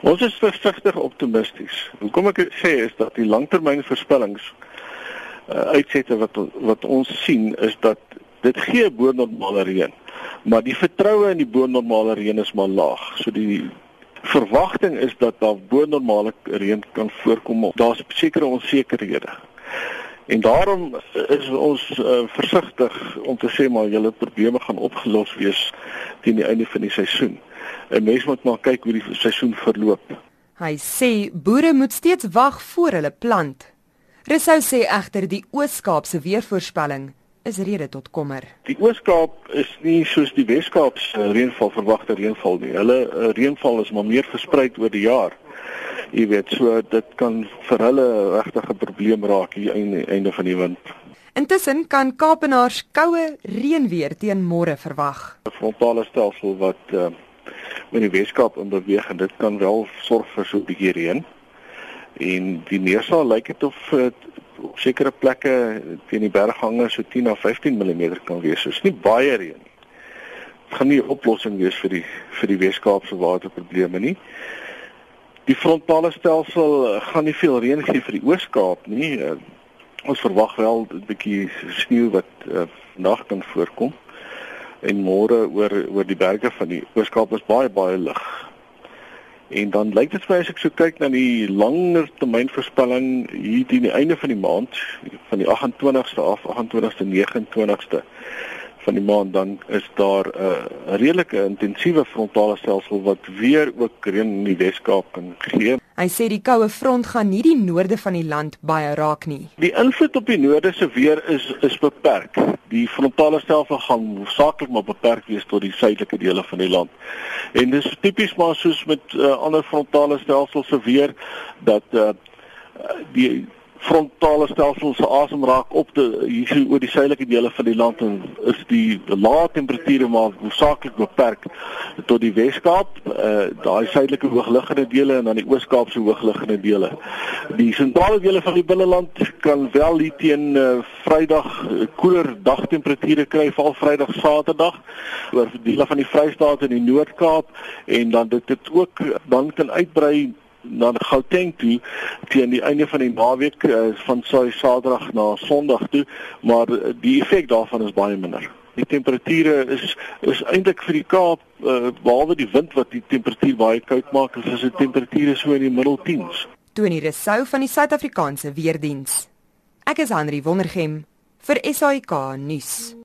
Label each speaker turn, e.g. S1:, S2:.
S1: Ons is versigtig optimisties. Hoekom ek dit sê is dat die langtermynvoorspellings uh, uitsette wat wat ons sien is dat dit gee bo-normale reën, maar die vertroue in die bo-normale reën is maar laag. So die verwagting is dat daar bo-normale reën kan voorkom. Daar's sekere onsekerhede. En daarom is ons uh, versigtig om te sê maar julle probleme gaan opgelos wees teen die einde van die seisoen. 'n mens moet maar kyk hoe die seisoen verloop.
S2: Hy sê boere moet steeds wag voor hulle plant. Resou sê egter die Oos-Kaap se weervoorspelling is rede tot kommer.
S1: Die Oos-Kaap is nie soos die Wes-Kaap se reënval verwagte reënval nie. Hulle uh, reënval is maar meer versprei oor die jaar. Jy weet, so dit kan vir hulle regtig 'n probleem raak hier einde einde van die wind.
S2: Intussen kan Kaapenaars koue reënweer teen môre verwag.
S1: 'n Frontale stelsel wat uh, met die Weskaap in beweging. Dit kan wel sorg vir so 'n bietjie reën. En die neerslag lyk dit of uh, op sekere plekke teen die berghange so 10 na 15 mm kan wees. So is nie baie reën nie. Dit gaan nie 'n oplossing wees vir die vir die Weskaap se waterprobleme nie. Die frontale stelsel eh, gaan nie veel reën gee vir die Oos-Kaap nie. Uh, ons verwag wel 'n bietjie sneeu wat uh, vandag kan voorkom en môre oor oor die berge van die Ooskaap is baie baie lig. En dan lyk dit vir my as ek so kyk na die langer termyn voorspelling hier teen die einde van die maand van die 28ste af 28ste 29ste van die maand dan is daar 'n uh, redelike intensiewe frontale stelsel wat weer ook reën in die Weskaap kan gee.
S2: Hy sê die koue front gaan nie die noorde van die land baie raak nie.
S1: Die invloed op die noorde se weer is is beperk. Die frontale stelsel gaan hoofsaaklik maar beperk wees tot die suidelike dele van die land. En dis tipies maar soos met uh, ander frontale stelsels se weer dat uh, die frontale stelsel se asem raak op te hier oor die suidelike dele van die land en is die lae temperature maar hoofsaaklik beperk tot die Weskaap, uh, daai suidelike hoogliggende dele en dan die Ooskaap se hoogliggende dele. Die sentrale dele van die binneland kan wel hier teen uh, Vrydag uh, koeler dagtemperature kry, val Vrydag, Saterdag oor dele van die Vrystaat en die Noord-Kaap en dan dit dit ook dan kan uitbrei na Gauteng toe teen die einde van die naweek uh, van sy Saterdag na Sondag toe, maar uh, die effek daarvan is baie minder. Die temperature is is eintlik vir die Kaap uh, behalwe die wind wat die temperatuur baie koud maak, is dit temperature so in die middel 10s.
S2: Tony Resou van die Suid-Afrikaanse Weerdiens. Ek is Henry Wondergem vir SAK nuus.